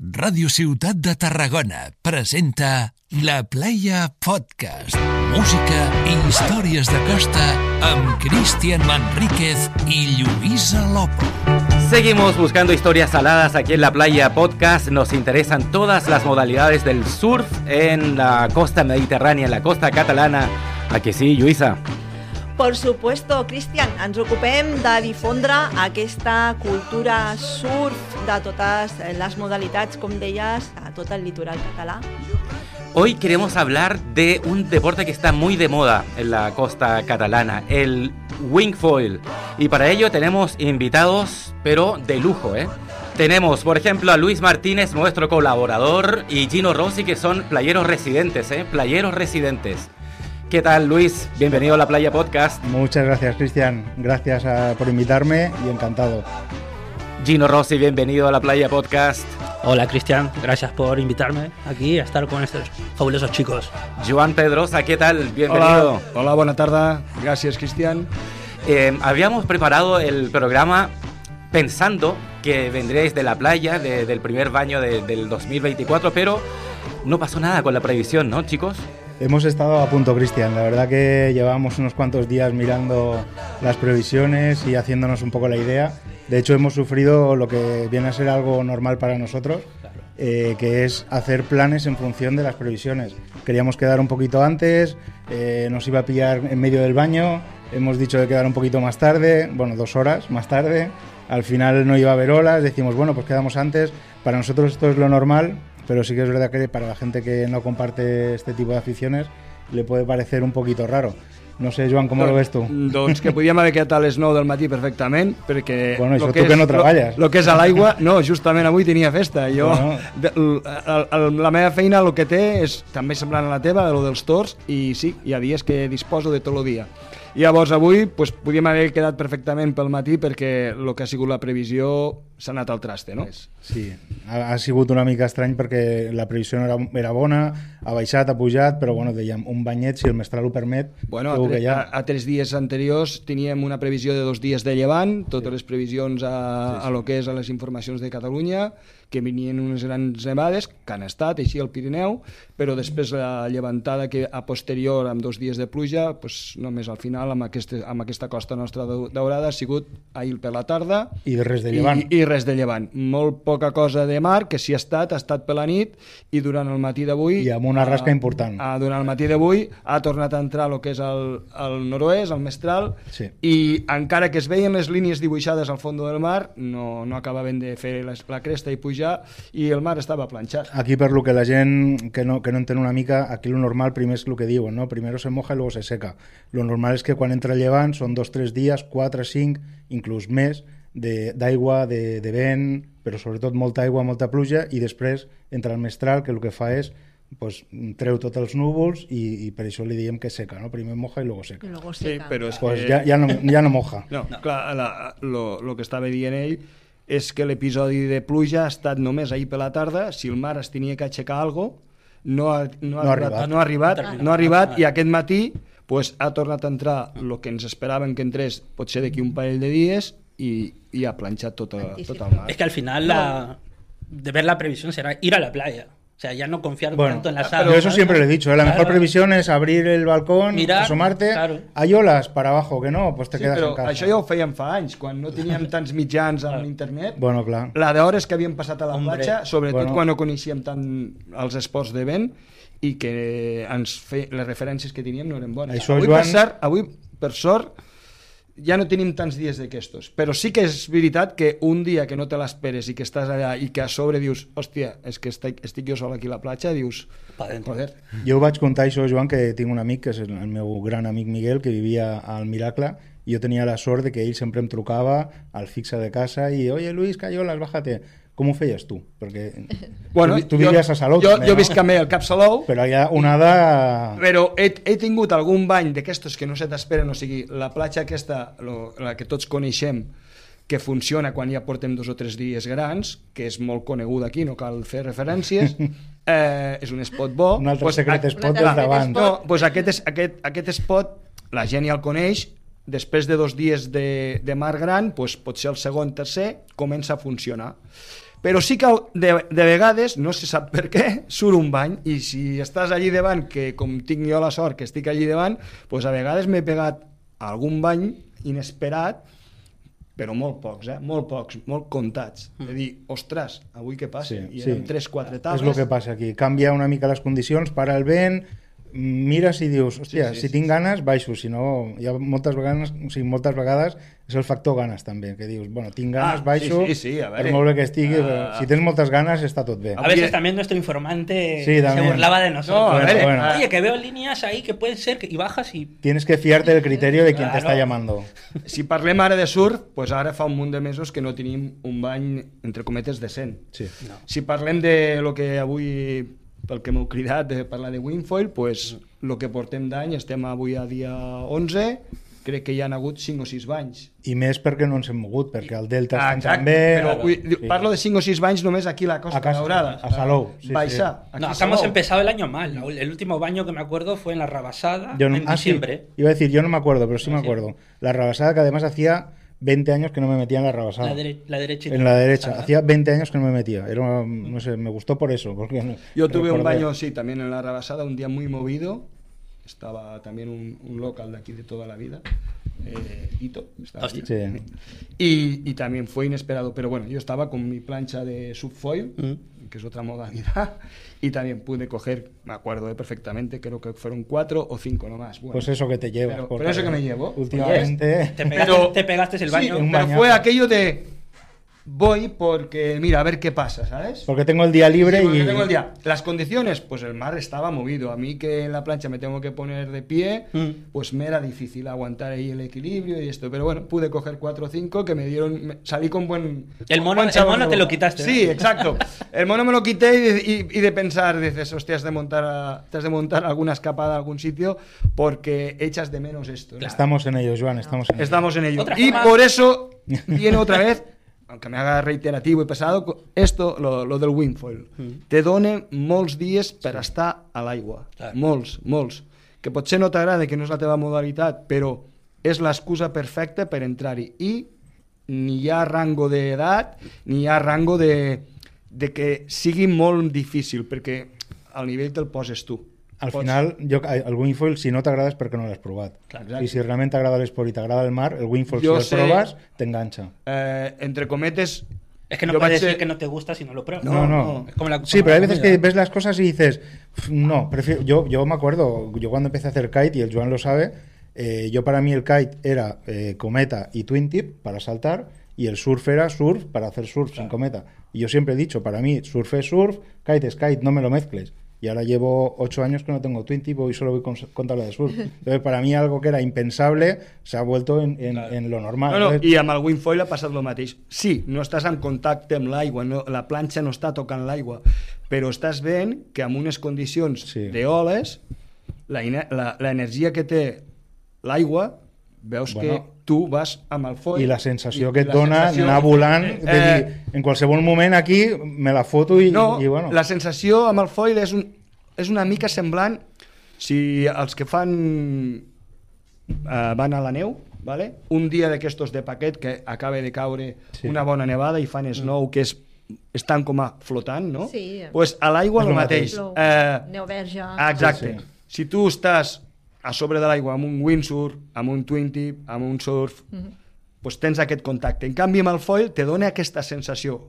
Ràdio Ciutat de Tarragona presenta La Playa Podcast. Música i històries de costa amb Cristian Manríquez i Lluïsa Lopo. Seguimos buscando historias saladas aquí en la playa podcast. Nos interesan todas las modalidades del surf en la costa mediterránea, en la costa catalana. ¿A que sí, Luisa? Per supuesto, Cristian, ens ocupem de difondre aquesta cultura surf de totes les modalitats, com deies, a tot el litoral català. Hoy queremos hablar de un deporte que está muy de moda en la costa catalana, el wingfoil. Y para ello tenemos invitados, pero de lujo, ¿eh? Tenemos, por ejemplo, a Luis Martínez, nuestro colaborador, y Gino Rossi, que son playeros residentes, ¿eh? Playeros residentes. ¿Qué tal, Luis? Bienvenido a la Playa Podcast. Muchas gracias, Cristian. Gracias a, por invitarme y encantado. Gino Rossi, bienvenido a la Playa Podcast. Hola, Cristian. Gracias por invitarme aquí a estar con estos fabulosos chicos. Joan Pedrosa, ¿qué tal? Bienvenido. Hola, hola bona tarda. Gràcies, Cristian. Eh, habíamos preparado el programa pensando que vendréis de la playa, de, del primer baño de, del 2024, pero no pasó nada con la previsión, ¿no, chicos? Hemos estado a punto, Cristian. La verdad que llevábamos unos cuantos días mirando las previsiones y haciéndonos un poco la idea. De hecho, hemos sufrido lo que viene a ser algo normal para nosotros, eh, que es hacer planes en función de las previsiones. Queríamos quedar un poquito antes, eh, nos iba a pillar en medio del baño, hemos dicho de quedar un poquito más tarde, bueno, dos horas más tarde. Al final no iba a haber olas, decimos, bueno, pues quedamos antes. Para nosotros esto es lo normal, pero sí que es verdad que para la gente que no comparte este tipo de aficiones le puede parecer un poquito raro. No sé, Joan, com ho ves tu? Doncs que podíem haver quedat a les 9 del matí perfectament, perquè... Bueno, això lo tu que no treballes. Lo, lo que és a l'aigua, no, justament avui tenia festa. Jo, Bueno. de, l, el, la meva feina el que té és també semblant a la teva, de lo dels tors, i sí, hi ha dies que disposo de tot el dia. I llavors avui pues, podíem haver quedat perfectament pel matí perquè el que ha sigut la previsió s'ha anat al traste, no? Sí, ha, ha sigut una mica estrany perquè la previsió era, era bona, ha baixat, ha pujat, però bueno, dèiem, un banyet, si el mestral ho permet, Bueno, a, tre ja... a, a tres dies anteriors teníem una previsió de dos dies de llevant, totes les previsions a, a lo que és a les informacions de Catalunya, que venien unes grans nevades, que han estat així al Pirineu, però després la llevantada que a posterior, amb dos dies de pluja, pues, només al final amb, aquesta, amb aquesta costa nostra dau- daurada ha sigut ahir per la tarda I de res de llevant. i, i res de llevant. Molt poca cosa de mar, que si ha estat, ha estat per la nit, i durant el matí d'avui... I amb una rasca important. ah, durant el matí d'avui ha tornat a entrar el que és el, el noroest, el mestral, Sí. i encara que es veien les línies dibuixades al fons del mar, no, no acabaven de fer la, la cresta i pujar, i el mar estava planxat. Aquí per lo que la gent que no, que no entén una mica, aquí lo normal primer és el que diuen, ¿no? Primero se moja y luego se seca. Lo normal és que quan entra el llevant són dos, tres dies, quatre, cinc, inclús més, de- d'aigua, de, de vent, però sobretot molta aigua, molta pluja, i després entra el mestral, que el que fa és pues, treu tots els núvols i, i per això li diem que seca, no? Primer moja i luego seca. I luego Sí, seca. però és Pues que... ja, ja, no, ja no moja. No, no. clar, la, lo, lo que estava dient ell és que l'episodi de pluja ha estat només ahir per la tarda, si el mar es tenia que aixecar algo, no ha, no ha, No ha arribat, arribat. no ha arribat, no ha arribat i aquest matí pues, ha tornat a entrar el que ens esperaven que entrés potser d'aquí un parell de dies i, i ha planxat tot, a, tot el mar. Es que al final la, de ver la previsión será ir a la playa. O sea, ya no confiar Bueno, tanto en las aguas. eso siempre lo he dicho, ¿eh? la mejor Claro. previsión es abrir el balcón, Mirar, asomarte, claro. hay olas para abajo, que no, pues te Sí, quedas però en casa. això ja ho fèiem fa anys, quan no teníem tants mitjans amb internet. Bueno, clar. La d'hores que havíem passat a la Hombre. platja, sobretot Bueno. quan no coneixíem tant els esports de vent i que ens fe... les referències que teníem no eren bones. Això, avui, Joan- per cert, avui, per sort, ja no tenim tants dies d'aquestos. Però sí que és veritat que un dia que no te l'esperes i que estàs allà i que a sobre dius, hòstia, és que estic, estic jo sol aquí a la platja, dius, joder, Jo ho vaig contar això, Joan, que tinc un amic, que és el, meu gran amic Miguel, que vivia al Miracle, i jo tenia la sort de que ell sempre em trucava al fixe de casa i, oye, Luis, Cayolas, bájate. Com ho feies tu? Perquè Bueno, tu, tu jo- vivies a Salou, Jo, també, jo no? visc també al Cap Salou, Però hi ha onada... Però he, he tingut algun bany d'aquestos que no se t'esperen, o sigui, la platja aquesta, lo, la que tots coneixem, que funciona quan ja portem dos o tres dies grans, que és molt coneguda aquí, no cal fer referències, eh, és un spot bo. Un altre Pues, secret a- spot del davant. No, pues aquest, és, aquest, aquest spot, la gent ja el coneix, després de dos dies de, de mar gran, pues potser el segon, tercer, comença a funcionar. Però sí que de, de vegades, no se sap per què, surt un bany i si estàs allí davant, que com tinc jo la sort que estic allí davant, doncs a vegades m'he pegat algun bany inesperat però molt pocs, eh? molt pocs, molt comptats. Mm. De dir, ostres, avui què passa? Sí, I sí. eren 3-4 És tables. el que passa aquí. Canvia una mica les condicions, para el vent, mires i dius, hòstia, Sí, sí, si sí, tinc sí. ganes, baixo, si no, hi ha moltes vegades, o sigui, moltes vegades és el factor ganes també, que dius, bueno, tinc ganes, Ah, baixo, sí, sí, sí, a per veure. molt bé que estigui, Ah. si tens moltes ganes està tot bé. A veces también nuestro informante Sí, se también. burlaba de nosotros. No, a ver, bueno. Oye, que veo líneas ahí que pueden ser que, y bajas y Tienes que fiarte del criterio de quien te Claro. está llamando. Si parlem ara de surf, doncs ara fa un munt de mesos que no tenim un bany, entre cometes, decent. Sí. Si parlem de lo que avui, pel que m'heu cridat, de parlar de Wingfoil, pues, el que portem d'any, estem avui a dia 11, crec que hi han hagut 5 o 6 banys. I més perquè no ens hem mogut, perquè el Delta Ah, està exacte, també... però vull, dir, parlo de 5 o 6 banys només aquí a la Costa A casa- Daurada. a Salou, sí, Baixar. No, acá hemos Salou. empezado el año mal. El último baño que me acuerdo fue en la Rabasada, Yo no- en ah, sí, diciembre. iba a decir, yo no me acuerdo, pero sí me sí. acuerdo. La rabasada que además hacía 20 años que no me metía en la rabasada. La, dere- la derecha. En la derecha. Hacía 20 años que no me metía. Era, no sé, me gustó por eso. Porque Yo tuve un baño, sí, también en la Rabasada, un día muy movido. Estaba también un, un local de aquí de toda la vida. Eh, Ito, estaba Hostia. allí. Sí. Y, y también fue inesperado. Pero bueno, yo estaba con mi plancha de subfoil, Mm. Que es otra modalidad, y también pude coger, me acuerdo perfectamente, creo que fueron cuatro o cinco nomás. Bueno, Pues eso que te llevas. Pero- eso que me llevo. Últimamente. Te pegaste, Pero- te pegaste el sí, baño. un pero bañazo. fue aquello de voy porque, mira, a ver qué pasa, ¿sabes? Porque tengo el día libre Sí, porque y. tengo el día. Las condiciones, pues el mar estaba movido. A mí que en la plancha me tengo que poner de pie, Mm. pues me era difícil aguantar ahí el equilibrio y esto. Pero bueno, pude coger 4 o 5 que me dieron. me- salí con buen. El mono- el mono te lo quitaste, Sí, ¿no? exacto. El mono me lo quité y de, y- y de pensar, dices, hostia, has de montar, a- te has de montar alguna escapada a algún sitio porque echas de menos esto. ¿no? Estamos en ello, Joan, estamos en ello. Estamos en ello. Y por eso viene otra vez, aunque me haga reiterativo y pesado, esto, lo, lo del windfoil. Te dona molts dies per estar a l'aigua. Molts, molts. Que potser no t'agrada, que no és la teva modalitat, però és l'excusa perfecta per entrar-hi. I ni hi ha rango d'edat, ni hi ha rango de, de que sigui molt difícil, perquè al nivell te'l poses tu. Al Pots- final, jo, el wingfoil, si no t'agrada és perquè no l'has provat. Exacte. I si realment t'agrada l'esport i t'agrada el mar, el wingfoil, Jo si el sé- proves, t'enganxa. Eh, entre cometes... Es que no jo puedes decir ser- que no te gusta si no lo pruebas. No, no. no. Es como la- Sí, como pero hay veces comida. que ves las cosas y dices, "Pf, no, prefiero. Yo, yo me acuerdo, yo cuando empecé a hacer kite, y el Joan lo sabe, eh, yo para mí el kite era eh, cometa y twin tip para saltar, y el surf era surf para hacer surf sin cometa. Y yo siempre he dicho, para mí surf es surf, kite es kite, no me lo mezcles. Y ahora llevo ocho años que no tengo twin tip y solo voy con, con tabla de surf. Entonces, para mí algo que era impensable se ha vuelto en, en- Claro. en lo normal. No, no, i amb el windfoil ha passat el mateix. Sí, no estàs en contacte amb l'aigua, no, la planxa no està tocant l'aigua, però estàs veient que amb unes condicions Sí. d'oles, la ine- la- l'energia que té l'aigua, veus Bueno. que tu vas amb el foil... i la sensació i que et dona sensació- anar volant de Eh, dir, en qualsevol moment aquí me la foto i, No, i bueno, la sensació amb el foil és, un, és una mica semblant si els que fan eh, van a la neu, vale? un dia d'aquestos de paquet que acaba de caure Sí. una bona nevada i fan snow, que és, estan com a flotant, no? Sí. pues a l'aigua el lo mateix. Flow, Eh, neu verge. Exacte. Sí, sí. Si tu estàs a sobre de l'aigua amb un windsurf, amb un twin tip, amb un surf, Mhm. doncs tens aquest contacte. En canvi, amb el foil te dona aquesta sensació.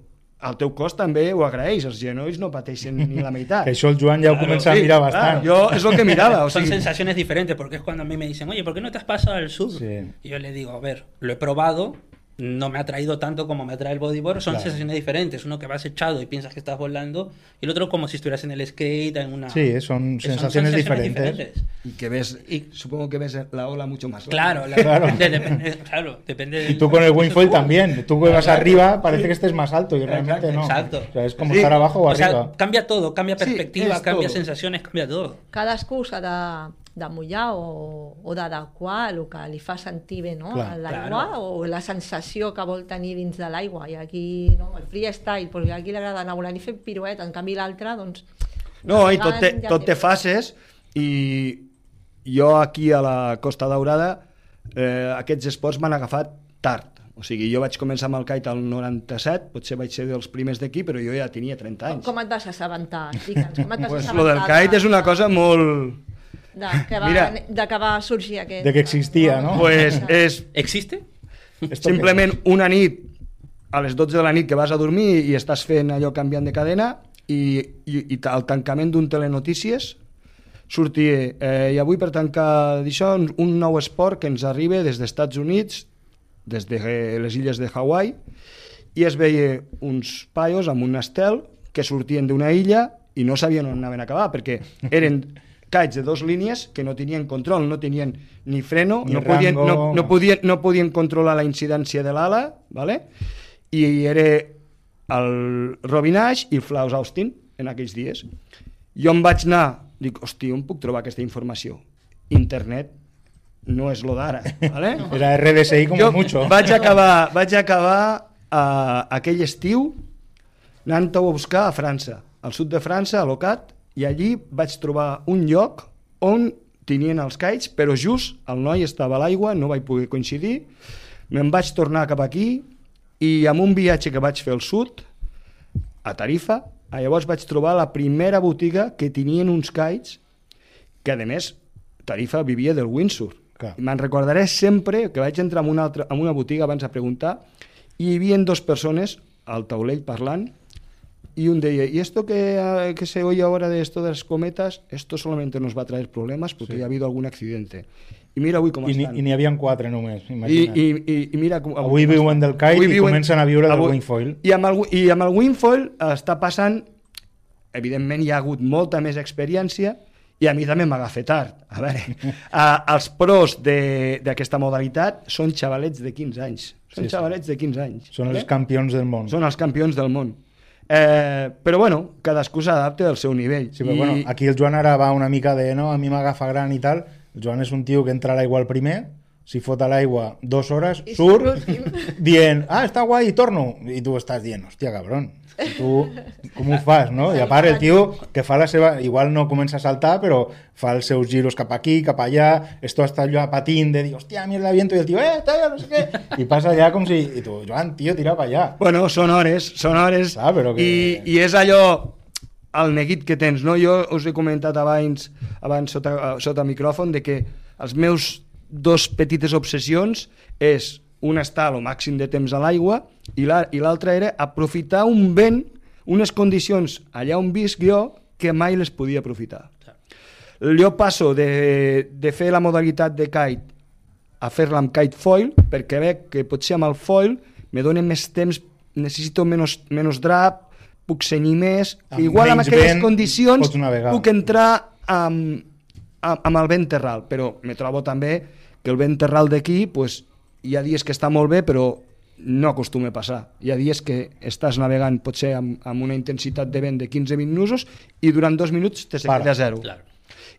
El teu cos també ho agraeix, els genolls no pateixen ni la meitat. que això el Joan ja ho comença a Sí, mirar clar, bastant. jo és el que mirava, o Son sigui, sensaciones diferentes, porque es cuando a mí me dicen, oye, ¿por qué no te has pasado al sur? Sí. Y yo le digo, a ver, lo he probado, no me ha traído tanto como me atrae el bodyboard, son Claro. sensaciones diferentes. Uno que vas echado y piensas que estás volando, y el otro como si estuvieras en el skate, en una... Sí, son que sensaciones diferentes. y que ves, Y- supongo que ves la ola mucho más Claro, la- Claro. de- depende, claro, depende Y tú con el wingfoil Uh, también. Tú que vas arriba parece que estés más alto y realmente no. Exacto. O sea, es como Sí. estar abajo o, O sea, arriba. cambia todo, cambia perspectiva, cambia todo. sensaciones, cambia todo. Cadascú s'ha de, de mullar o, o d'adequar el que li fa sentir bé no? Clar. a l'aigua Claro. o la sensació que vol tenir dins de l'aigua. I aquí, no, el freestyle, perquè aquí li agrada anar volant i fer pirueta, en canvi l'altre, doncs... No, i tot té, ja tot té fases i jo aquí a la Costa Daurada eh, aquests esports m'han agafat tard. O sigui, jo vaig començar amb el kite al 97, potser vaig ser dels primers d'aquí, però jo ja tenia 30 anys. Com et vas assabentar? Digue'ns, com et vas Pues, assabentar? lo del kite és una cosa molt... De, que va, Mira. de que va sorgir aquest... De que existia, no? Pues és ¿Existe? Esto simplement una nit, a les 12 de la nit que vas a dormir i estàs fent allò canviant de cadena i, i, i al tancament d'un telenotícies sortia, eh, i avui per tancar d'això, un- un nou esport que ens arriba des dels Estats Units, des de eh, les illes de Hawaii, i es veia uns paios amb un estel que sortien d'una illa i no sabien on anaven a acabar, perquè eren kites de dos línies que no tenien control, no tenien ni freno, Ni no, podien, no, rango. no, podien, no podien controlar la incidència de l'ala, ¿vale? i era el Robin Ash i Flaus Austin en aquells dies. Jo em vaig anar, dic, hòstia, on puc trobar aquesta informació? Internet no és lo d'ara, ¿vale? Era RDSI como jo mucho. vaig acabar, vaig acabar uh, aquell estiu anant-ho a buscar a França, al sud de França, a Locat, i allí vaig trobar un lloc on tenien els kites, però just el noi estava a l'aigua, no vaig poder coincidir, me'n vaig tornar cap aquí i amb un viatge que vaig fer al sud, a Tarifa, llavors vaig trobar la primera botiga que tenien uns kites que, a més, Tarifa vivia del. I me'n recordaré sempre que vaig entrar en una, altra, en una botiga abans a preguntar i hi havia dos persones al taulell parlant y un deia, ¿y esto que, eh, que se oye ahora de esto de las cometas? Esto solamente nos va a traer problemas porque Sí. ya ha habido algún accidente. I mira avui com I ni, estan. I n'hi havia quatre només, imagina't. i, i, i mira Avui com viuen del kite Avui i comencen a viure del avui- wingfoil. I amb, el, I amb el wingfoil està passant, evidentment hi ha hagut molta més experiència i a mi també m'agafa tard. A veure, a, els pros de- d'aquesta modalitat són xavalets de 15 anys. Són Sí, sí. xavalets de 15 anys. Són els vale? campions del món. Són els campions del món. Eh, però bueno, cadascú s'adapta al seu nivell. Sí, però bueno, aquí el Joan ara va una mica de no, a mi m'agafa gran i tal. El Joan és un tio que entra a l'aigua al primer, s'hi fot a l'aigua dues hores, I surt, dient, ah, està guai, i torno. I tu estàs dient, hòstia, cabron, i tu com ho fas, no? I a part el tio que fa la seva... Igual no comença a saltar, però fa els seus giros cap aquí, cap allà, esto està allò patint de dir, hòstia, mierda, viento, i el tio, eh, està allà, no sé què, i passa allà com si... I tu, Joan, tio, tira pa allà. Bueno, són hores, són hores, Ah, però que- I, i és allò el neguit que tens, no? Jo us he comentat abans, abans sota, sota micròfon de que els meus dos petites obsessions és una estar el màxim de temps a l'aigua i la- i l'altra era aprofitar un vent, unes condicions allà on visc jo que mai les podia aprofitar. Jo passo de, de fer la modalitat de kite a fer-la amb kite foil perquè veig que potser amb el foil me dona més temps, necessito menys, menys drap, puc senyir més, Amb igual amb aquelles vent condicions puc entrar amb, amb, amb el vent terral, però me trobo també que el vent terral d'aquí pues, hi ha dies que està molt bé, però no acostuma a passar. Hi ha dies que estàs navegant potser amb, amb una intensitat de vent de 15-20 nusos i durant dos minuts te se Para. queda a zero. Claro.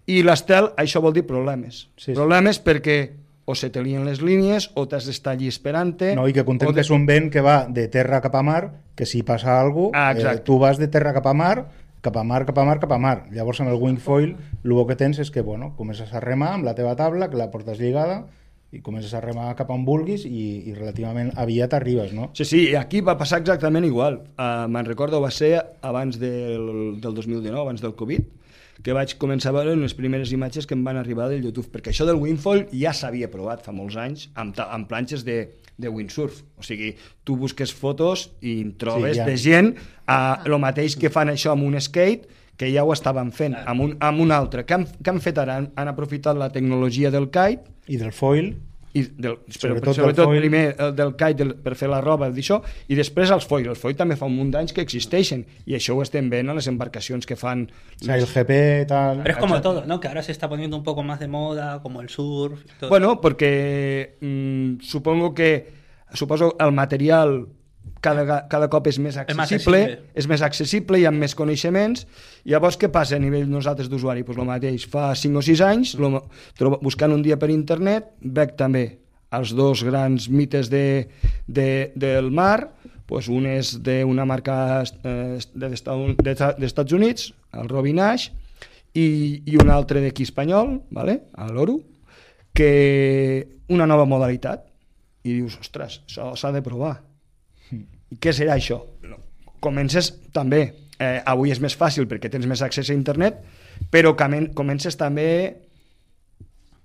I l'estel, això vol dir problemes. Sí, sí. Problemes perquè o se te lien les línies o t'has d'estar allí esperant-te. No, i que contem que és un vent que va de terra cap a mar, que si passa alguna cosa, Ah, eh, tu vas de terra cap a mar, cap a mar, cap a mar, cap a mar. Llavors amb el wingfoil el bo que tens és que bueno, comences a remar amb la teva tabla, que la portes lligada, i comences a remar cap on vulguis i, i relativament aviat arribes, no? Sí, sí, i aquí va passar exactament igual. Uh, Me'n recordo, va ser abans del, del 2019, abans del Covid, que vaig començar a veure les primeres imatges que em van arribar del YouTube, perquè això del windfoil ja s'havia provat fa molts anys amb, amb planxes de, de windsurf. O sigui, tu busques fotos i trobes Sí, ja. de gent, uh, el mateix que fan això amb un skate, que ja ho estaven fent amb un, amb un altre. Què han, què han fet ara? Han, han aprofitat la tecnologia del kite I del foil, i del, Sobretot sobretot, del sobretot foil. primer el del kite del, per fer la roba d'això i després els foil, els foil també fa un munt d'anys que existeixen i això ho estem veient a les embarcacions que fan o sea, el GP, tal... Pero es como todo, ¿no? Que ahora se está poniendo un poco más de moda, como el surf. y todo. bueno, perquè mm, supongo que suposo el material cada, cada cop és més més accessible, accessible. és més accessible, hi ha més coneixements, llavors què passa a nivell nosaltres d'usuari? Pues el mateix, fa 5 o 6 anys, lo, trobo, buscant un dia per internet, veig també els dos grans mites de, de, del mar, pues un és d'una marca eh, de- d'Estats de, d'Estats Units, el Robin Nash, i, i un altre d'aquí espanyol, vale? a l'Oro, que una nova modalitat. i dius, ostres, això s'ha de provar. Què serà això? Comences també, eh, avui és més fàcil perquè tens més accés a internet, però comences també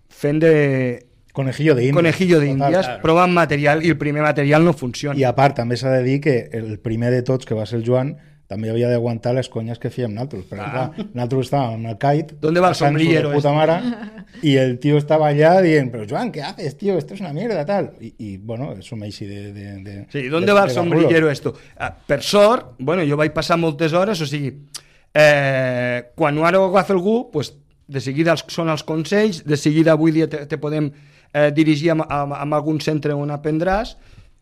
fent de Conejillo de Indias. conejillo Total. d'índies, Claro. provant material i el primer material no funciona. I a part, també s'ha de dir que el primer de tots, que va ser el Joan, també havia d'aguantar les conyes que fèiem nosaltres. Perquè, Ah. clar, nosaltres estàvem amb el kite, ¿Dónde va el sombrillero puta mare, i el tío estava allà dient, però Joan, ¿qué haces, tío? Esto es una mierda, tal. I, i bueno, som així de... de, de Sí, ¿dónde de- va el sombrillero esto? Ah, per sort, bueno, jo vaig passar moltes hores, o sigui, eh, quan ara ho agafa algú, pues, de seguida els, són els consells, de seguida avui dia te, te podem eh, dirigir a, a, a algun centre on aprendràs,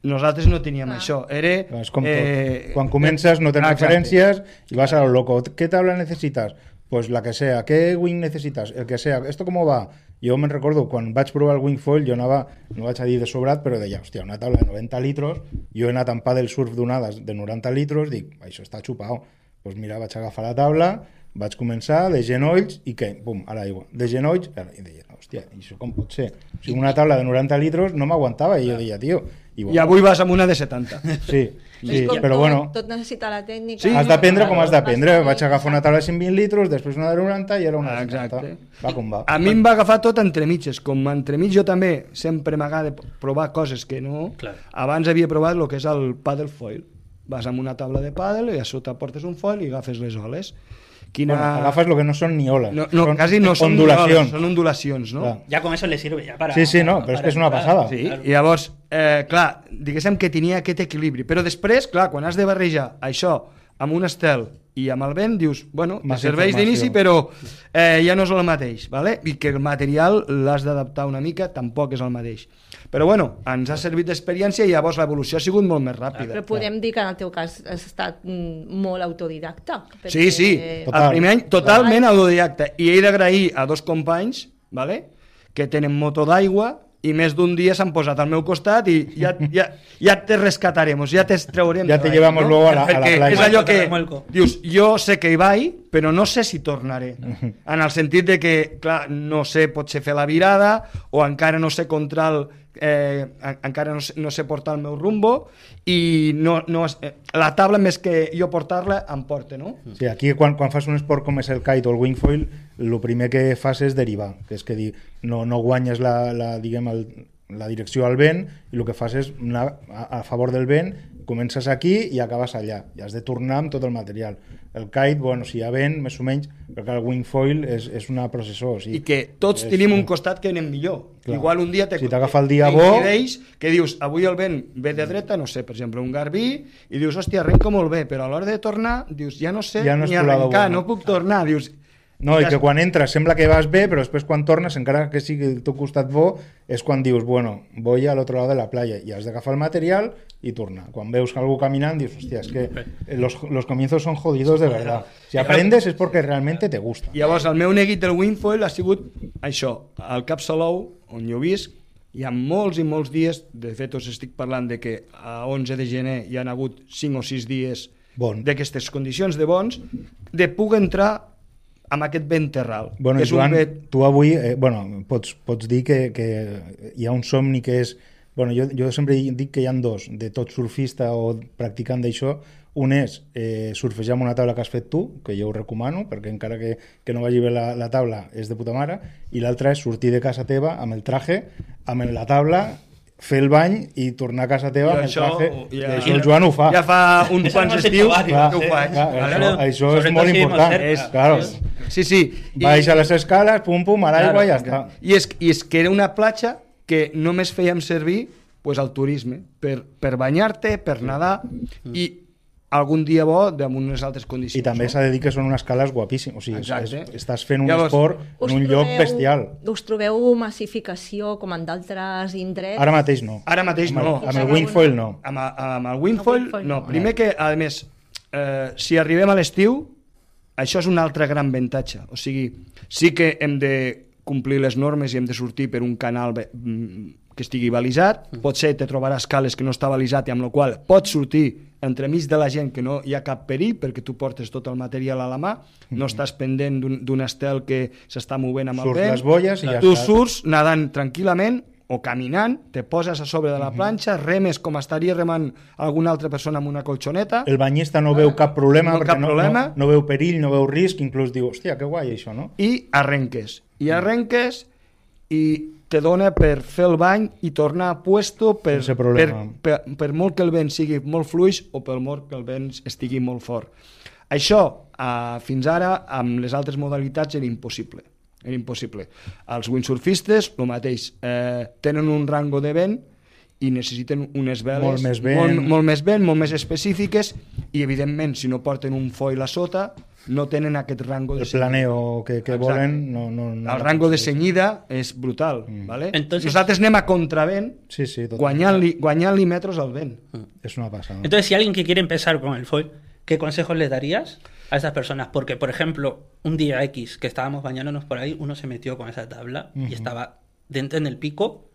nosaltres no teníem Ah. això. Era, És com eh, tot. Quan comences no tens referències i vas a lo loco. ¿Qué tabla necesitas? Pues la que sea. ¿Qué wing necesitas? El que sea. ¿Esto cómo va? Jo me'n recordo, quan vaig provar el wingfoil, jo anava, no vaig a dir de sobrat, però deia, hòstia, una taula de 90 litros, jo he anat amb del surf d'onades de 90 litros, dic, això està xupao. Pues mira, vaig agafar la taula, vaig començar de genolls i què? Bum, a l'aigua. De genolls, i deia, hòstia, i això com pot ser? O sigui, una taula de 90 litros no m'aguantava, i jo deia, tio... I, I avui vas amb una de 70. Sí, sí com però tot, bueno, tot necessita la tècnica. Sí, has d'aprendre com has d'aprendre. Vaig agafar una taula de 120 litros, després una de 90 i era una de Exacte. 70. Va com va. A mi em va agafar tot entre mitges. Com entre mig jo també sempre m'agrada provar coses que no... Clar. Abans havia provat el que és el paddle foil. Vas amb una taula de paddle i a sota portes un foil i agafes les oles. Quina... Bueno, agafes el que no són ni oles. No, no són quasi no són ondulacions. oles, són ondulacions, no? Clar. Ya con eso le sirve ya para... Sí, sí, no, però és que és una passada. Sí, Claro. i llavors, eh, clar, diguéssim que tenia aquest equilibri, però després, clar, quan has de barrejar això amb un estel i amb el vent, dius, bueno, te Massa serveix d'inici, però eh, ja no és el mateix, ¿vale? i que el material l'has d'adaptar una mica, tampoc és el mateix. Però bueno, ens ha servit d'experiència i llavors l'evolució ha sigut molt més ràpida. Però podem dir que en el teu cas has estat mm, molt autodidacta. Sí, sí, Total. el primer any totalment autodidacta. I he d'agrair a dos companys vale? que tenen moto d'aigua i més d'un dia s'han posat al meu costat i ja, ja, ja te rescataremos, ja te traurem. Ja te llevamos luego a la- a la playa. és allò que dius, jo sé que hi vaig, però no sé si tornaré. En el sentit de que, clar, no sé, potser fer la virada o encara no sé contra el eh, en- encara no no sé portar el meu rumbo i no, no, eh, la taula més que jo portar-la em porta, no? Sí, aquí quan, quan fas un esport com és el kite o el wingfoil, el primer que fas és derivar, que és que di, no, no guanyes la, la, diguem, el, la direcció al vent i el que fas és anar a, a favor del vent, comences aquí i acabes allà, i has de tornar amb tot el material. El kite, bueno, si hi ha vent, més o menys, perquè el wingfoil és, és una processó. O sigui, i que tots és- tenim un costat que anem millor. Clar. Igual un dia te, Si t'agafa el dia bo- que dius, avui el vent ve de dreta, no sé, per exemple, un garbí, i dius, hòstia, arrenco molt bé, però a l'hora de tornar, dius, ja no sé Ja no ni arrencar, no puc tornar, dius... No, i ja que quan entres sembla que vas bé, però després quan tornes, encara que sigui el teu costat bo, és quan dius, bueno, voy al otro lado de la playa, i has d'agafar el material i tornar. Quan veus algú caminant, dius, hòstia, és que los, los comienzos son jodidos de verdad. Si aprendes es porque realmente te gusta. Llavors, el meu neguit del Windfoil ha sigut això, al Cap Salou, on jo visc, hi ha molts i molts dies, de fet us estic parlant de que a 11 de gener hi han hagut 5 o 6 dies Bon. d'aquestes condicions de bons, de puc entrar amb aquest vent terral. Bueno, és Joan, un vent... tu avui eh, bueno, pots, pots dir que, que hi ha un somni que és... Bueno, jo, jo sempre dic que hi han dos, de tot surfista o practicant d'això. Un és eh, surfejar amb una taula que has fet tu, que jo ho recomano, perquè encara que, que no vagi bé la, la taula és de puta mare, i l'altra és sortir de casa teva amb el traje, amb la taula, fer el bany i tornar a casa teva Jo amb el traje. ja- I això el Joan ho fa. Ja fa uns Eso quants estius Clar, que ho faig. clar, vale? això, això és molt important. És, claro, Sí, sí. Vais a les escales, pum, pum, a l'aigua i ja està. I és, I és que era una platja que només fèiem servir pues, al turisme, per, per banyar-te, per nedar, i algun dia bo amb unes altres condicions. I també s'ha de dir que són unes cales guapíssimes. O sigui, és, Exacte. és, estàs fent un Llavors, esport en un lloc bestial. Us trobeu massificació com en d'altres indrets? Ara mateix no. Ara mateix amb el, no. Amb el wingfoil no. Amb, amb el Windfoil, Windfoil no. no. Primer que, a més, eh, si arribem a l'estiu, això és un altre gran avantatge. O sigui, sí que hem de complir les normes i hem de sortir per un canal mm, que estigui balisat, potser te trobaràs cales que no està balisat i amb la qual pots sortir entremig de la gent que no hi ha cap perill perquè tu portes tot el material a la mà, no estàs pendent d'un estel que s'està movent amb el Surts vent, les i ja tu està. surts nedant tranquil·lament o caminant, te poses a sobre de la planxa, remes com estaria remant alguna altra persona amb una colxoneta, El banyista no veu cap problema, No perquè cap no, problema. No, no veu perill, no veu risc, inclús diu, hòstia, que guai això, no? i arrenques. I arrenques i te dona per fer el bany i tornar a puesto per, per, per, per molt que el vent sigui molt fluix o per molt que el vent estigui molt fort. Això, eh, fins ara, amb les altres modalitats era impossible. Era impossible. Els windsurfistes, el mateix, eh, tenen un rango de vent i necessiten unes veles Molt més vent. molt, molt més vent, molt més específiques i, evidentment, si no porten un foil a sota, no tenen aquest rango de El planeo que, que Exacte. volen no, no, no el rango de cenyida és brutal, ¿vale? Entonces- Nosaltres anem a contravent Sí, sí, guanyant-li guanyant metros al vent. Es una pasada. Entonces, si alguien que quiere empezar con el foil, ¿qué consejos le darías a esas personas? Porque, por ejemplo, un día X que estábamos bañándonos por ahí, uno se metió con esa tabla y estaba dentro en el pico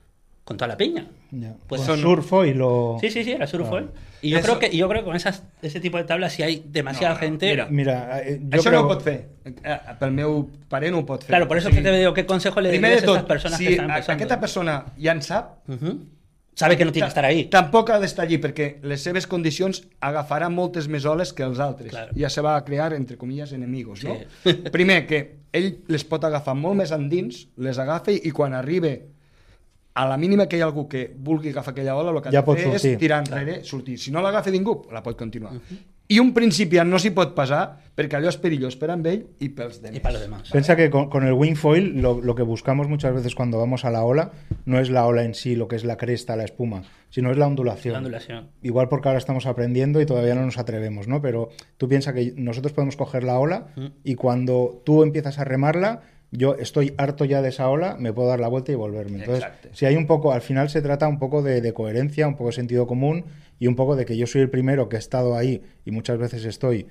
con toda la peña. Ya. Pues Con son- surfo y lo... Sí, sí, sí, era surfoil. Claro. Y yo Eso- creo que y yo creo que con esas, ese tipo de tablas, si hay demasiada No, no, gente. mira. Mira, eh, yo Això creo... no ho pot fer. Eh, Pel meu parer no ho pot fer. Claro, por eso O sigui, que te digo, ¿qué consejo le de a tot, personas si que están a- empezando? aquesta persona ja en sap, Ujú. Sabe que no tiene que estar ahí. Tampoc ha d'estar allí perquè les seves condicions agafarà moltes més oles que els altres. Claro. Ja se va a crear, entre comilles, enemigos, no? Sí. Primer, que ell les pot agafar molt més endins, les agafa i quan arribe a la mínima que hi ha algú que vulgui agafar aquella ola, el que ha Ja de pot fer sortir. és tirar enrere, sortir. Si no l'agafa ningú, la pot continuar. I un principiant no s'hi pot passar perquè allò és perillós per amb ell i pels demés. Y para los demás. Piensa que con, con el wingfoil lo, lo que buscamos muchas veces cuando vamos a la ola no es la ola en sí, lo que es la cresta, la espuma, sino es la ondulación. La ondulación. Igual porque ahora estamos aprendiendo y todavía no nos atrevemos, ¿no? Pero tú piensas que nosotros podemos coger la ola y cuando tú empiezas a remarla, yo estoy harto ya de esa ola, me puedo dar la vuelta y volverme. Entonces, Exacto. si hay un poco, al final se trata un poco de, de coherencia, un poco de sentido común y un poco de que yo soy el primero que he estado ahí y muchas veces estoy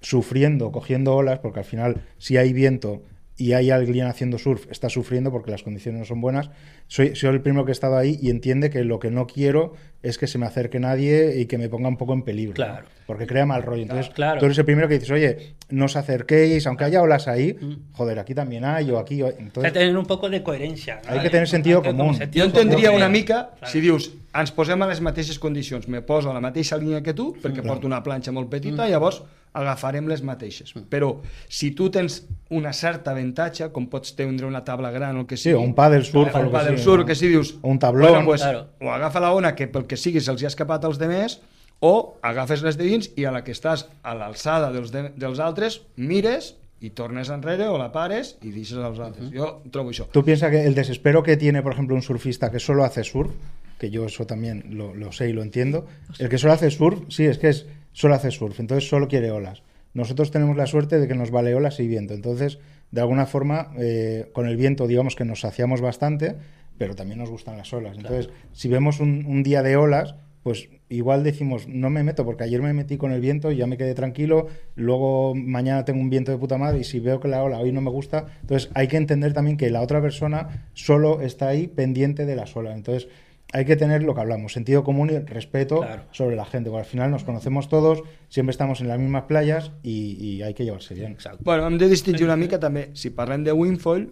sufriendo, cogiendo olas, porque al final si hay viento y hay alguien haciendo surf, está sufriendo porque las condiciones no son buenas. Soy, soy el primero que he estado ahí y entiende que lo que no quiero es que se me acerque nadie y que me ponga un poco en peligro. ¿no? Claro. Porque crea mal rollo. Entonces, Claro. tú eres el primero que dices, oye, no os acerquéis, aunque haya olas ahí, joder, aquí también hay, o aquí. o- O sea, Entonces, tener un poco de coherencia. ¿no? Hay que tener sentido común. sentido Jo entendria común. una mica Claro. si dius ens posem a les mateixes condicions, me poso a la mateixa línia que tu, Mm. perquè porto una planxa molt petita, llavors agafarem les mateixes. Però si tu tens una certa avantatge, com pots tindre una taula gran o el que Sí, sigui, o un paddle surf, un sigui, surf, no? que si dius... O un tablón. Bueno, pues, Claro. O agafa la ona que pel que sigui se'ls ha escapat als demés, o agafes les de dins i a la que estàs a l'alçada dels, de, dels altres, mires i tornes enrere o la pares i deixes als altres. Jo trobo això. Tú piensas que el desespero que tiene, por ejemplo, un surfista que solo hace surf, que yo eso también lo, lo sé y lo entiendo, el que solo hace surf, sí, es que es solo hace surf, entonces solo quiere olas. Nosotros tenemos la suerte de que nos vale olas y viento, entonces, de alguna forma, eh, con el viento, digamos que nos saciamos bastante, pero también nos gustan las olas. Entonces, si vemos un, un día de olas, pues igual decimos, no me meto, porque ayer me metí con el viento y ya me quedé tranquilo, luego mañana tengo un viento de puta madre y si veo que la ola hoy no me gusta, entonces hay que entender también que la otra persona solo está ahí pendiente de las olas. Entonces hay que tener lo que hablamos, sentido común y respeto Claro. sobre la gente, porque al final nos conocemos todos, siempre estamos en las mismas playas y, y hay que llevarse bien. Exacto. Bueno, hem de distingir una mica també, si parlem de windfoil,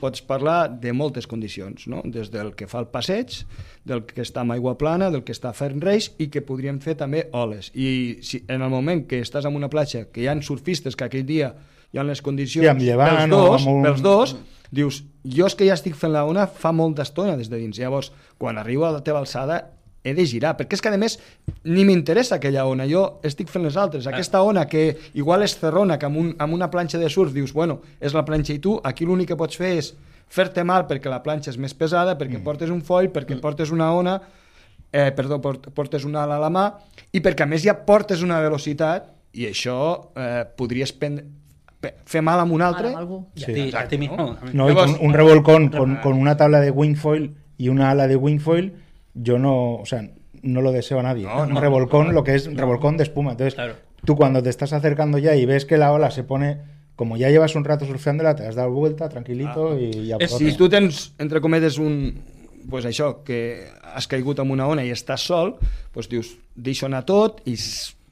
pots parlar de moltes condicions, no? des del que fa el passeig, del que està amb aigua plana, del que està fent reis i que podríem fer també oles. I si en el moment que estàs en una platja que hi ha surfistes que aquell dia hi ha les condicions Sí, llevant pels dos, amb un- pels dos dius, jo és que ja estic fent la ona fa molta estona des de dins. Llavors, quan arribo a la teva alçada, he de girar, perquè és que a més ni m'interessa aquella ona, jo estic fent les altres. Aquesta ona que igual és cerrona, que amb, un, amb una planxa de surf dius, bueno, és la planxa i tu, aquí l'únic que pots fer és fer-te mal perquè la planxa és més pesada, perquè Mm. portes un foll, perquè portes una ona, eh, perdó, port- portes una ala a la mà, i perquè a més ja portes una velocitat, i això eh, podries prendre, fer mal amb un altre, Mal amb Sí. ¿no? No, es- un revolcón con, con una tabla de wingfoil y una ala de wingfoil, yo no, o sea, no lo deseo a nadie. No, un no, revolcón, lo que es revolcón de espuma. Entonces, Claro. tú cuando te estás acercando ya y ves que la ola se pone, como ya llevas un rato surfeándola, te has dado vuelta tranquilito y ya Es- por Si tu tens, entre cometes, un, pues això, que has caigut en una ona i estàs sol, pues dius, deixo anar tot i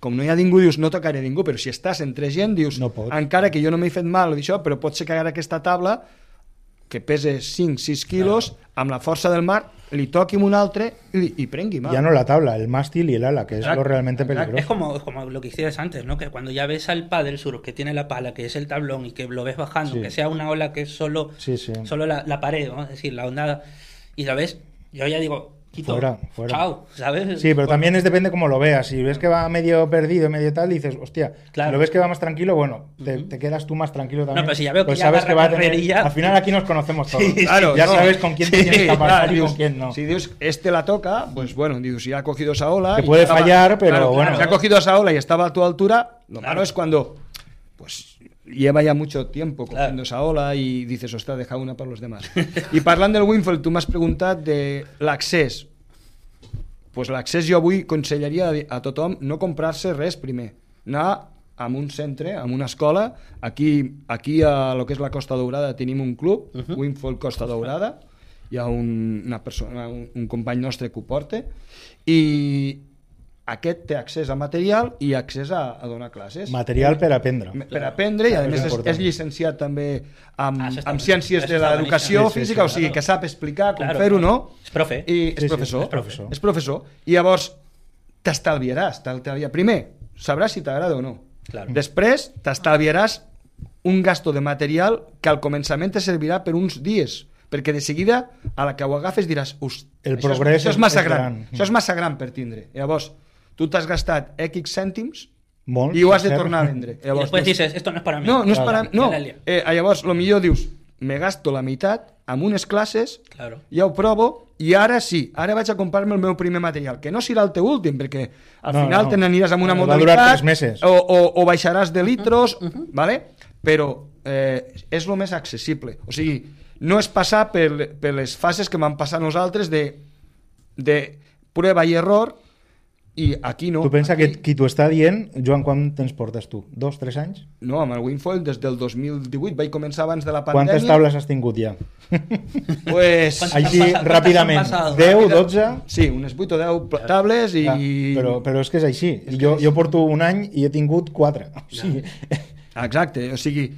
com no hi ha ningú, dius, no tocaré ningú, però si estàs entre gent, dius, No pots. encara que jo no m'he fet mal, o d'això, però pot ser que ara aquesta taula que pese 5-6 quilos, amb la força del mar, li toqui un altre i, i prengui mal. Ya no la tabla, el mástil y el ala, que es Exacto, lo realmente peligroso. Es como, es como lo que hiciste antes, ¿no? Que cuando ya ves al paddle surf que tiene la pala, que es el tablón y que lo ves bajando, Sí. que sea una ola que es solo, Sí, sí. solo la, la pared, ¿no? Es decir, la ondada, y la ves, yo ya digo, quito, Fuera, fuera. chao, ¿sabes? Sí, pero Bueno, también es depende cómo lo veas. Si ves que va medio perdido, medio tal, dices, hostia, Claro. si lo ves que va más tranquilo, bueno, te, te quedas tú más tranquilo también. pero si ya veo que Pues ya sabes que va a tener... carrerilla- Al final aquí nos conocemos todos. Claro, ya no. sabes con quién te tienes que pasar y con quién no. Si dius, este la toca, pues bueno, dius, si ha cogido esa ola... Que y puede estaba- fallar, pero bueno. Si ha cogido esa ola y estaba a tu altura, lo Claro. malo es cuando, pues, lleva ya mucho tiempo cogiendo Claro. esa ola y dices, ostras, deja una para los demás. I parlant del Winfield, tu m'has preguntat de l'accés. pues l'accés jo avui aconsellaria a dir- a tothom no comprar-se res primer, anar a un centre, a una escola, aquí, aquí a lo que és la Costa Daurada tenim un club, uh -huh. Winfold Costa Daurada, hi ha un, una persona, un, un company nostre que ho porta, i aquest té accés a material i accés a, a donar classes. Material per aprendre. per aprendre i a És més és, és llicenciat també amb, Ah, això amb ciències Això de l'educació. Sí, sí, física, sí, o sigui que sap explicar com Claro, fer-ho, no? És profe. I és Sí, sí, professor. és professor. És professor. I llavors t'estalviaràs, t'estalviaràs. Primer, sabràs si t'agrada o no. Claro. Després, t'estalviaràs un gasto de material que al començament te servirà per uns dies, perquè de seguida, a la que ho agafes diràs El això, progrés és, això és és- massa és gran. gran. Això és massa gran per tindre. Llavors, tu t'has gastat X cèntims Molt, i ho has de tornar a vendre. Y después dices, esto no es para mí. No, no és Claro. per a... No, eh, llavors, el millor dius, me gasto la meitat amb unes classes, Claro. ja ho provo, i ara sí, ara vaig a comprar-me el meu primer material, que no serà el teu últim, perquè al No, final no. te n'aniràs amb una Va modalitat, meses. O, o, o baixaràs de litros, ¿vale? però eh, és el més accessible. O sigui, no és passar per, per les fases que vam passar nosaltres de, de prueba i error, i aquí no. Tu pensa aquí, que qui t'ho està dient, Joan, quan temps portes tu? Dos, tres anys? No, amb el Winfold des del 2018 vaig començar abans de la pandèmia. Quantes tables has tingut ja? Pues, ¿Cuántas Així, pasado? ràpidament. ¿Cuántas han pasado? 10, 12... sí, unes 8 o 10 pla- tables i... Ah, però, però és que és així. Jo, jo porto un any i he tingut quatre. O sigui, Exacte, o sigui...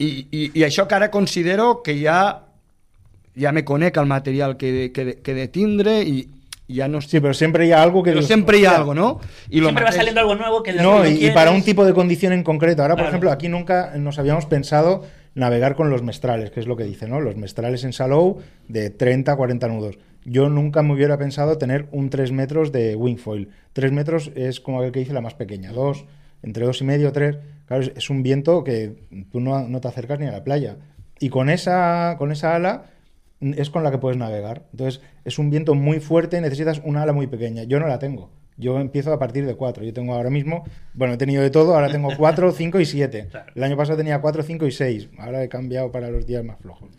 I, i, I això que ara considero que ja ja me conec el material que, que, de, que de tindre i ja no... sí, però sempre hi ha algo que pero siempre hay "Hostia, algo, ¿no? Y lo Siempre va saliendo algo nuevo que No, y, para un tipo de condición en concreto. Ahora, por Claro. ejemplo, aquí nunca nos habíamos pensado navegar con los mestrales, que es lo que dice, ¿no? Los mestrales en Salou de 30 a 40 nudos. Yo nunca me hubiera pensado tener un 3 metros de wingfoil. 3 metros es como el que dice la más pequeña, dos, entre dos y medio, tres. Claro, es, es un viento que tú no, no te acercas ni a la playa. Y con esa, con esa ala es con la que puedes navegar. Entonces, es un viento muy fuerte, necesitas una ala muy pequeña. Yo no la tengo. Yo empiezo a partir de 4. Yo tengo ahora mismo, bueno, he tenido de todo, ahora tengo 4, 5 y 7. Claro. El año pasado tenía 4, 5 y 6. Ahora he cambiado para los días más flojos.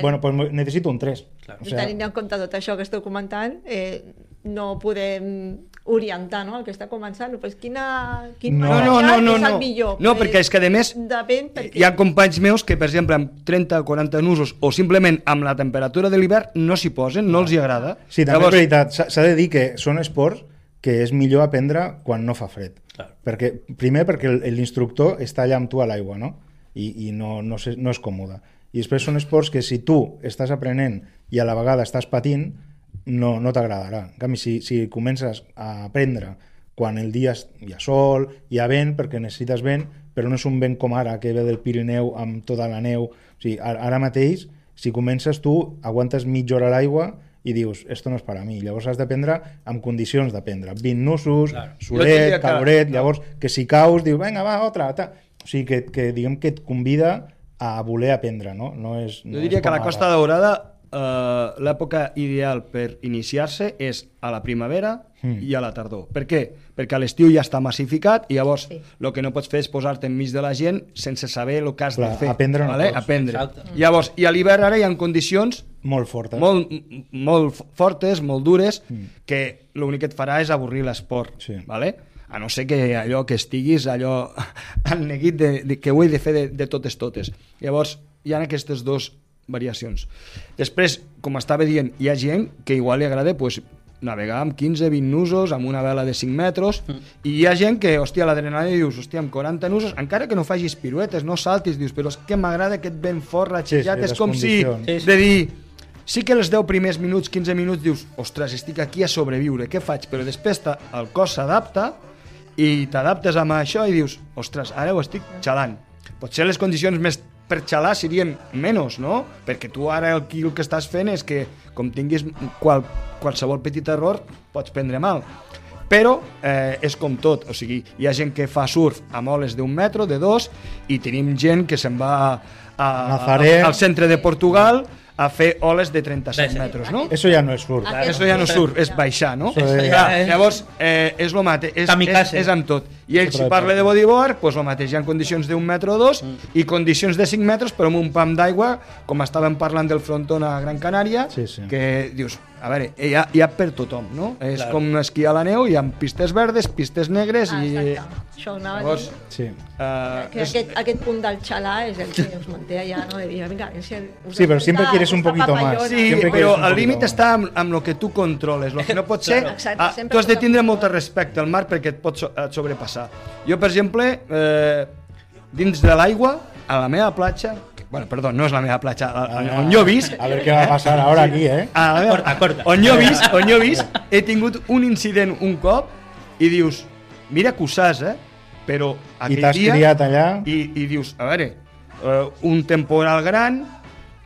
Bueno, pues necesito un 3. Claro. O I sea, tenint en compte tot això que esteu comentant, eh, no podem orientar no, el que està començant. Pues quina, quin No. material No, no, no, és no. el millor? No, perquè és que, a més, Depèn perquè... Hi ha companys meus que, per exemple, amb 30 o 40 nusos o simplement amb la temperatura de l'hivern no s'hi posen, no els hi agrada. Sí, també és veritat. S'ha de dir que són esports que és millor aprendre quan no fa fred. Claro. Perquè, primer perquè el- l'instructor està allà amb tu a l'aigua, no? I, i no, no, no és còmode. I després són esports que si tu estàs aprenent i a la vegada estàs patint, no, no t'agradarà. En canvi, si, si comences a aprendre quan el dia hi ha sol, hi ha vent, perquè necessites vent, però no és un vent com ara, que ve del Pirineu amb tota la neu. O sigui, ara, ara mateix, si comences tu, aguantes mitja hora a l'aigua i dius, esto no és per a mi. Llavors has d'aprendre amb condicions d'aprendre. 20 nusos, Claro. Solet, que- caloret, llavors que si caus dius, vinga, va, otra, ta. O sigui, que, que diguem que et convida a voler aprendre, no? no és, no Jo diria és que a la. Costa Daurada eh, l'època ideal per iniciar-se és a la primavera Mm. i a la tardor. Per què? Perquè a l'estiu ja està massificat i llavors Sí. el que no pots fer és posar-te enmig de la gent sense saber el que has Clar, de fer. aprendre no vale? pots. Aprendre. Exacte. Llavors, i a l'hivern ara hi ha condicions Molt fortes. molt, molt fortes, molt dures, que l'únic que et farà és avorrir l'esport. Sí. Vale? A no ser que allò que estiguis allò al neguit de, de, que ho he de fer de, de totes totes. Llavors, hi ha aquestes dues variacions. Després, com estava dient, hi ha gent que igual li agrada pues, navegar amb 15-20 nusos, amb una vela de 5 metres, mm. i hi ha gent que, hòstia, l'adrenalina dius, hòstia, amb 40 nusos, encara que no facis piruetes, no saltis, dius, però és que m'agrada aquest vent fort, ratxejat, Sí, sí, és com si, condicions. Sí, sí. de dir, sí que els 10 primers minuts, 15 minuts, dius, ostres, estic aquí a sobreviure, què faig? Però després el cos s'adapta i t'adaptes amb això i dius, ostres, ara ho estic xalant. Potser les condicions més per xalar serien menys, no? Perquè tu ara el, el que estàs fent és que, com tinguis qual, qualsevol petit error, pots prendre mal. Però eh, és com tot, o sigui, hi ha gent que fa surf amb oles d'un metro, de dos, i tenim gent que se'n va a, a, al centre de Portugal a fer oles de 37 Sí, sí. metres, no? Eso ya no es surf. Eso ja no surt, és baixar, no? És- Clar, Ja és- llavors, eh, és lo mateix, és, és, és amb tot. I ell, si parla de bodyboard, pues lo mateix, hi ha condicions d'un metre o dos i condicions de 5 metres, però amb un pam d'aigua, com estàvem parlant del fronton a Gran Canària, Sí, sí. que dius, a veure, hi ha, hi ha per tothom, no? És Claro. com esquiar a la neu, hi ha pistes verdes, pistes negres Ah, i... Això anava a Llavors, dir. Sí. eh, Que aquest, aquest punt del xalà és el que us manté allà, no? De dir, vinga, a ver si us Sí, pero siempre gusta- quieres un poquito más. Sí, Siempre però el límit està amb, amb el que tu controles. El que no pot ser... Exacte, ah, sempre tu has de tindre molt respecte al mar perquè et pot so- et sobrepassar. Jo, per exemple, eh, dins de l'aigua, a la meva platja... Bueno, perdó, no és la meva platja, a- a- on jo visc... A ver qué va a pasar ahora aquí, ¿eh? A la meva, Corta, corta. On jo visc, on jo visc, he tingut un incident un cop i dius, mira que ho saps, eh? Però I aquell t'has dia... criat allà. I, i dius, a veure, uh, un temporal gran,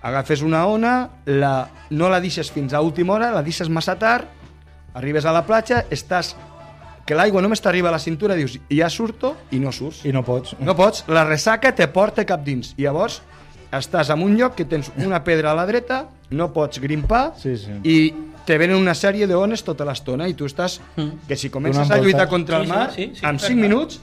agafes una ona, la, no la deixes fins a última hora, la deixes massa tard, arribes a la platja, estàs que l'aigua només t'arriba a la cintura, dius, ja surto i no surts. I no pots. No pots, la ressaca te porta cap dins. I llavors estàs en un lloc que tens una pedra a la dreta, no pots grimpar Sí, sí. i te venen una sèrie d'ones tota l'estona i tu estàs... Mm. Que si comences Donant a lluitar voltes. contra el Sí, sí, mar, sí, sí, en clar, 5 clar. minuts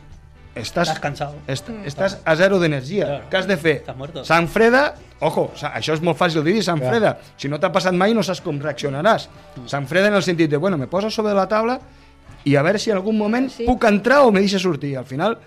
estàs, Estàs cansado. est estàs a zero d'energia. Claro. Què has de fer? Sant Freda, ojo, això és molt fàcil de dir, Sant Clar. Freda. Si no t'ha passat mai no saps com reaccionaràs. Sant Freda en el sentit de, bueno, me poso sobre la taula i a veure si en algun moment Sí. puc entrar o me deixa sortir. Al final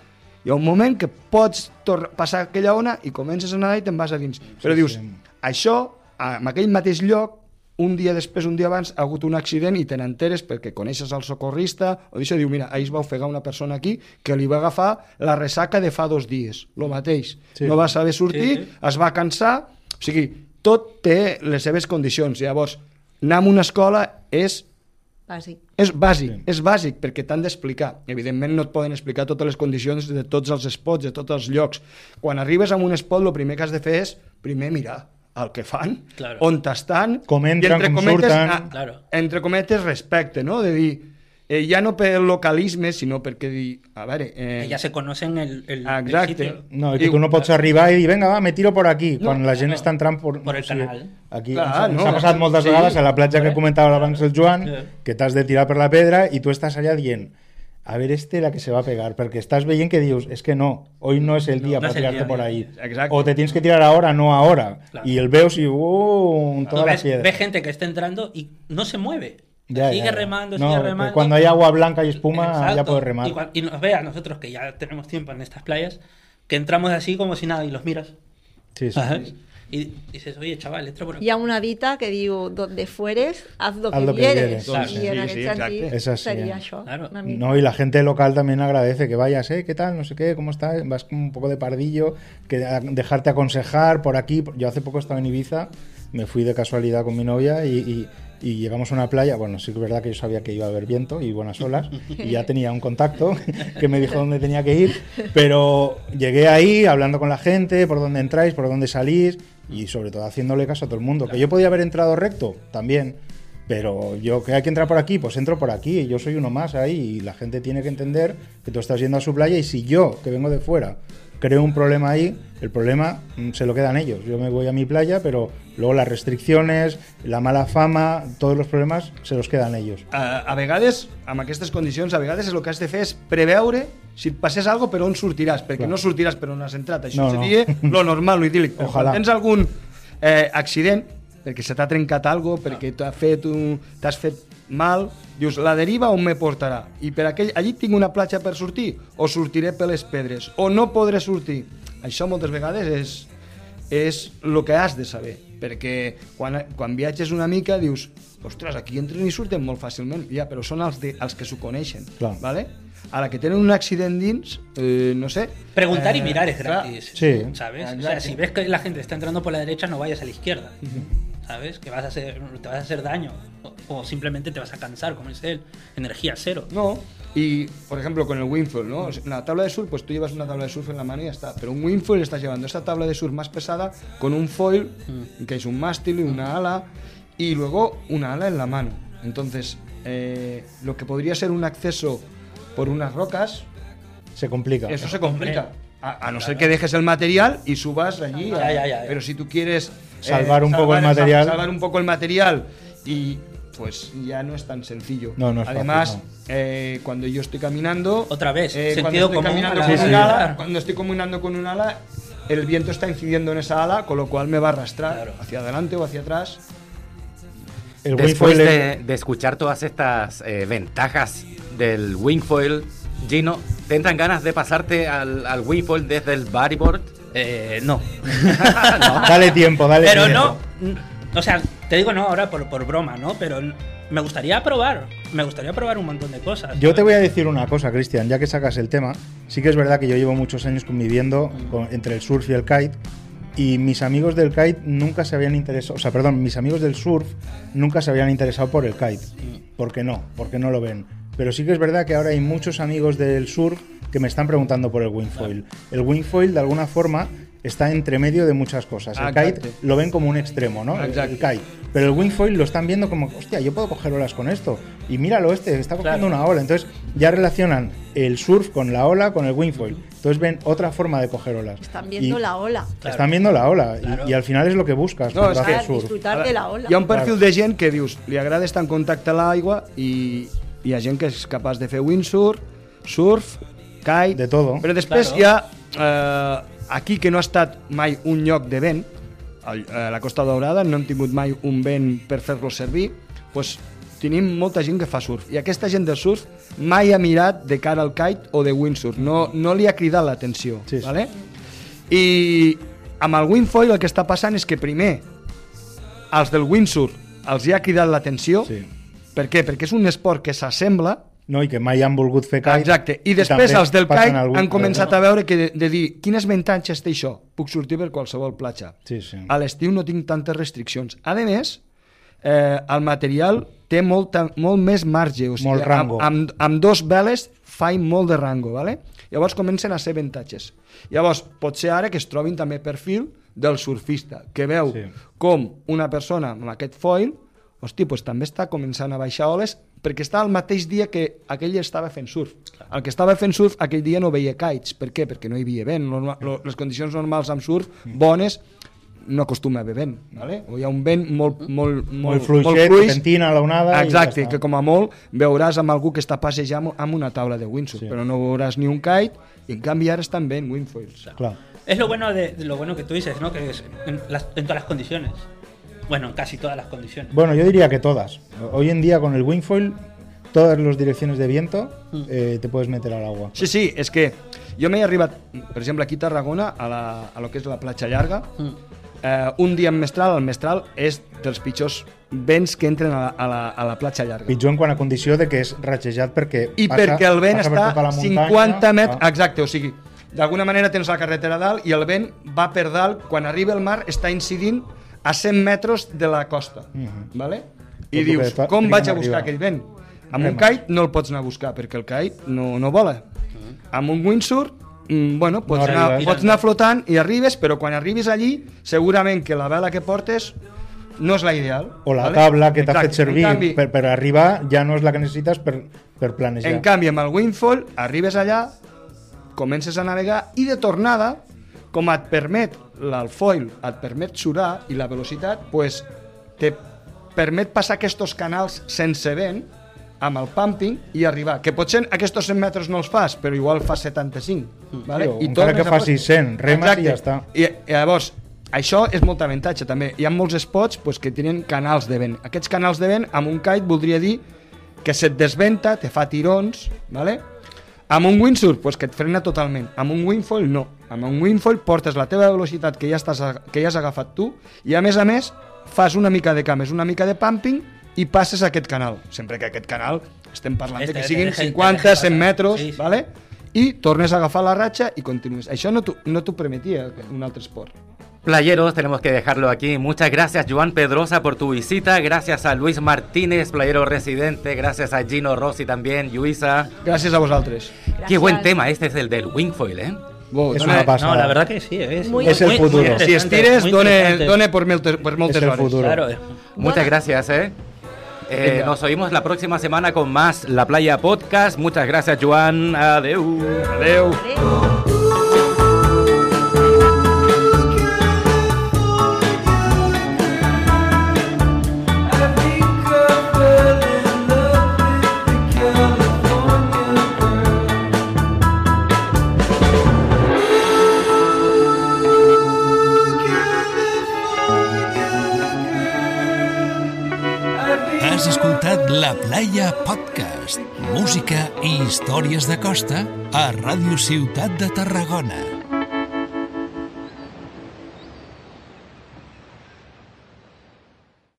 hi ha un moment que pots passar aquella ona i comences a nedar i te'n vas a dins. Però dius, sí. això, en aquell mateix lloc, un dia després, un dia abans, ha hagut un accident i te n'enteres perquè coneixes el socorrista o d'això diu, mira, ahir es va ofegar una persona aquí que li va agafar la ressaca de fa dos dies, lo mateix. Sí. No va saber sortir, Sí, sí. es va cansar, o sigui, tot té les seves condicions. Llavors, anar a una escola és Bàsic. és bàsic, Sí. és bàsic, perquè t'han d'explicar. Evidentment no et poden explicar totes les condicions de tots els spots, de tots els llocs. Quan arribes a un spot, el primer que has de fer és primer mirar el que fan, Claro. on estan, Com entren, i entre com cometes, surten. ah, Claro. entre cometes respecte, no? De dir, eh, ja no per localisme, sinó perquè dir, a veure... Eh, Que ya se conocen el, el, sitio. No, i que tu no pots arribar i dir, venga, va, me tiro por aquí, No, quan la gent no. està entrant per, Per el canal. Aquí Clar, ens, ens no. ha passat moltes Sí. vegades a la platja que comentava abans el Joan, Sí. que t'has de tirar per la pedra i tu estàs allà dient, a ver este la que se va a pegar, perquè estàs veient que dius, es que no, hoy no es el No, día no para tirarte día, por no. ahí. Exacte. O te tienes que tirar ahora, no ahora. Claro. Y el veus y, uh, toda la ves, piedra. ves gente que está entrando y no se mueve. Ya, sigue ya. remando, No, sigue que remando. Cuando hay agua blanca y espuma, ya Exacto. puedes remar. Y, y nos ve a nosotros que ya tenemos tiempo en estas playas, que entramos así como si nada y los miras. Sí, sí. Y dices, oye, chaval, entra por aquí. Hi ha una dita que diu, donde fueres, haz lo que, Haz lo que. Claro. Sí, sí, eh? això. Claro. Una mica. No, y la gente local también agradece que vayas, ¿eh? ¿Qué tal? No sé qué, ¿cómo estás? Vas como un poco de pardillo, que a- dejarte aconsejar por aquí. Yo hace poco estaba en Ibiza, me fui de casualidad con mi novia y, y- y llegamos a una playa. Bueno, sí es verdad que yo sabía que iba a haber viento y buenas olas, y ya tenía un contacto que me dijo dónde tenía que ir, pero llegué ahí hablando con la gente, por dónde entráis, por dónde salís, y sobre todo haciéndole caso a todo el mundo. Que yo podía haber entrado recto, también. Pero yo que hay que entrar por aquí, pues entro por aquí, yo soy uno más ahí y la gente tiene que entender que tú estás yendo a su playa y si yo, que vengo de fuera, creo un problema ahí, el problema mm, se lo quedan ellos. Yo me voy a mi playa, pero luego las restricciones, la mala fama, todos los problemas se los quedan ellos. a, a vegades, amb aquestes condicions, a vegades el que has de fer és preveure si et passés alguna per on sortiràs, perquè Clar. no sortiràs per on has entrat. Això No, no. seria lo normal, lo idíl·lic. Però Ojalà. quan tens algun eh, accident, perquè se t'ha trencat alguna perquè t'ha fet un, t'has fet mal, dius, la deriva on me portarà? I per aquell, allí tinc una platja per sortir? O sortiré per les pedres? O no podré sortir? Això moltes vegades és, és el que has de saber, perquè quan, quan viatges una mica dius, ostres, aquí entren i surten molt fàcilment, ja, però són els, de, els que s'ho coneixen, Clar. ¿vale? A la que tenen un accident dins, eh, no sé... Preguntar y eh, mirar es clar, gratis. Sí. ¿Sabes? O sea, si ves que la gente está entrando por la derecha, no vayas a la izquierda. ¿Sabes? Que vas a hacer, te vas a hacer daño. O, o simplemente te vas a cansar, como dice él. Energía cero. No, y por ejemplo con el windfoil, ¿no? La tabla de surf, pues tú llevas una tabla de surf en la mano y ya está. Pero un windfoil estás llevando esta tabla de surf más pesada con un foil, que es un mástil y una ala, y luego una ala en la mano. Entonces, eh, lo que podría ser un acceso por unas rocas, Se complica. eso se complica. A, a no ser que dejes el material y subas allí. Ya, ya, ya. Pero si tú quieres Salvar un poco el material. salvar un poco el material y pues ya no es tan sencillo. No, no es fácil, Además, no. eh, cuando yo estoy caminando, Otra vez, eh, cuando estoy común con sí. ala, cuando estoy caminando con un ala, el viento está incidiendo en esa ala, con lo cual me va a arrastrar Claro. hacia adelante o hacia atrás. El Después de, es- de escuchar todas estas eh, ventajas del wingfoil, Gino, ¿te entran ganas de pasarte al, al wingfoil desde el bodyboard? Eh, no. Dale tiempo, dale Pero tiempo. no. O sea, te digo no ahora por, por broma, ¿no? Pero me gustaría probar. Me gustaría probar un montón de cosas. Yo te voy a decir una cosa, Cristian, ya que sacas el tema. Sí que es verdad que yo llevo muchos años conviviendo con- entre el surf y el kite. Y mis amigos del kite nunca se habían interesado, o sea, perdón, mis amigos del surf nunca se habían interesado por el kite. ¿Por qué no? Porque no lo ven. Pero sí que es verdad que ahora hay muchos amigos del surf que me están preguntando por el wingfoil. El wingfoil, de alguna forma, está entre medio de muchas cosas. El Exacte. kite lo ven como un extremo, ¿no? El- kite. Pero el wingfoil lo están viendo como, hostia, yo puedo coger olas con esto. Y míralo este, está cogiendo Claro. una ola. Entonces ya relacionan el surf con la ola con el wingfoil. Entonces ven otra forma de coger olas. Están viendo Y la ola. Claro. Están viendo la ola. Y- Claro. Y, al final es lo que buscas No, es que- surf. disfrutar de la ola. Hi ha un perfil Claro. de gent que dius, li agrada estar en contacte amb l'aigua i hi ha gent que és capaç de fer windsurf, surf, kite... De todo. Però després Claro. hi ha, eh, aquí que no ha estat mai un lloc de vent, a la Costa Daurada no hem tingut mai un vent per fer-lo servir, doncs tenim molta gent que fa surf. I aquesta gent del surf mai ha mirat de cara al kite o de windsurf. No, no li ha cridat l'atenció. Sí, sí. Vale? I amb el windfoil el que està passant és que primer els del windsurf els hi ha cridat l'atenció. Sí. Per què? Perquè és un esport que s'assembla No, i que mai han volgut fer kite. Exacte. I després els del kite han començat a veure que de, de dir quines avantatges té això? Puc sortir per qualsevol platja. Sí, sí. A l'estiu no tinc tantes restriccions. A més, eh, el material té molta, molt més marge. O sigui, Molt rango. Amb, amb, amb dos veles faig molt de rango. ¿vale? Llavors comencen a ser avantatges. Llavors, pot ser ara que es trobin també perfil del surfista, que veu Sí. com una persona amb aquest foil hosti, pues també està començant a baixar oles perquè està el mateix dia que aquell estava fent surf. El que estava fent surf aquell dia no veia kites. Per què? Perquè no hi havia vent. Norma, lo, les condicions normals amb surf, bones, no acostuma a haver vent. ¿vale? O hi ha un vent molt, molt, Molt fluixet, que pentina l'onada i Exacte, ja que com a molt veuràs amb algú que està passejant amb una taula de windsurf, Sí. però no veuràs ni un kite, i en canvi ara estan ben windfoils. Claro. Es lo bueno de, de lo bueno que tú dices, ¿no? Que es en, las- en todas las condiciones. Bueno, en casi todas las condiciones. Bueno, yo diría que todas. Hoy en día con el wingfoil, todas las direcciones de viento Mm. eh, te puedes meter al agua. Sí, sí, és que jo m'he arribat, per exemple, aquí a Tarragona, a, la, a lo que és la platja llarga, Mm. eh, un dia en mestral, el mestral és dels pitjors vents que entren a la, a la, a la platja llarga. Pitjor en quant a condició de que és ratxejat perquè I passa, perquè el vent passa per tota la muntanya, 50 metres... Ah, Exacte, o sigui, d'alguna manera tens la carretera a dalt i el vent va per dalt, quan arriba al mar està incidint a 100 metres de la costa. Mhm. vale? I Tot dius, que fa- com vaig a buscar aquell vent? Amb un kite no el pots anar a buscar, perquè el kite no, no vola. Amb un windsurf, mm, bueno, pots, No anar, pots anar flotant i arribes, però quan arribis allí, segurament que la vela que portes no és la ideal. O la vale? tabla que t'ha fet servir canvi, per, per arribar ja no és la que necessites per, per planejar. en canvi, amb el Windfall, arribes allà, comences a navegar i de tornada, com et permet el foil, et permet surar i la velocitat, pues, te permet passar aquests canals sense vent amb el pumping i arribar. Que potser aquests 100 metres no els fas, però igual fas 75. Vale? Sí, o encara que facis 100, remes i Exacte. ja està. I, I llavors, això és molt avantatge també. Hi ha molts spots pues, que tenen canals de vent. Aquests canals de vent, amb un kite, voldria dir que se't desventa, te fa tirons, ¿vale? Amb un windsurf, pues, que et frena totalment. Amb un windfoil, no. Amb un windfoil portes la teva velocitat que ja, estàs, que ja has agafat tu i, a més a més, fas una mica de cames, una mica de pumping i passes a aquest canal. Sempre que aquest canal estem parlant de Este que siguin deja- te 50, deja 100 passar. metres, Sí, sí. ¿vale? i tornes a agafar la ratxa i continues. Això no t'ho no permetia un altre esport. Playeros, tenemos que dejarlo aquí. Muchas gracias, Joan Pedrosa, por tu visita. Gracias a Luis Martínez, playero residente. Gracias a Gino Rossi también, Luisa. Gràcies a vosaltres. Qué buen Gracias. tema, este es el del wingfoil, ¿eh? Es dona- una pasada. No, la verdad que sí. Es, Muy- Es el futuro. si estires, interesante. dona per, moltes, És el hores. futur. Claro. Muchas Bueno. gracias, ¿eh? Eh, nos oímos la próxima semana con más La Playa Podcast. Muchas gracias, Joan. Adeu. Adeu. Adéu. La Playa Podcast. Música i històries de costa a Ràdio Ciutat de Tarragona.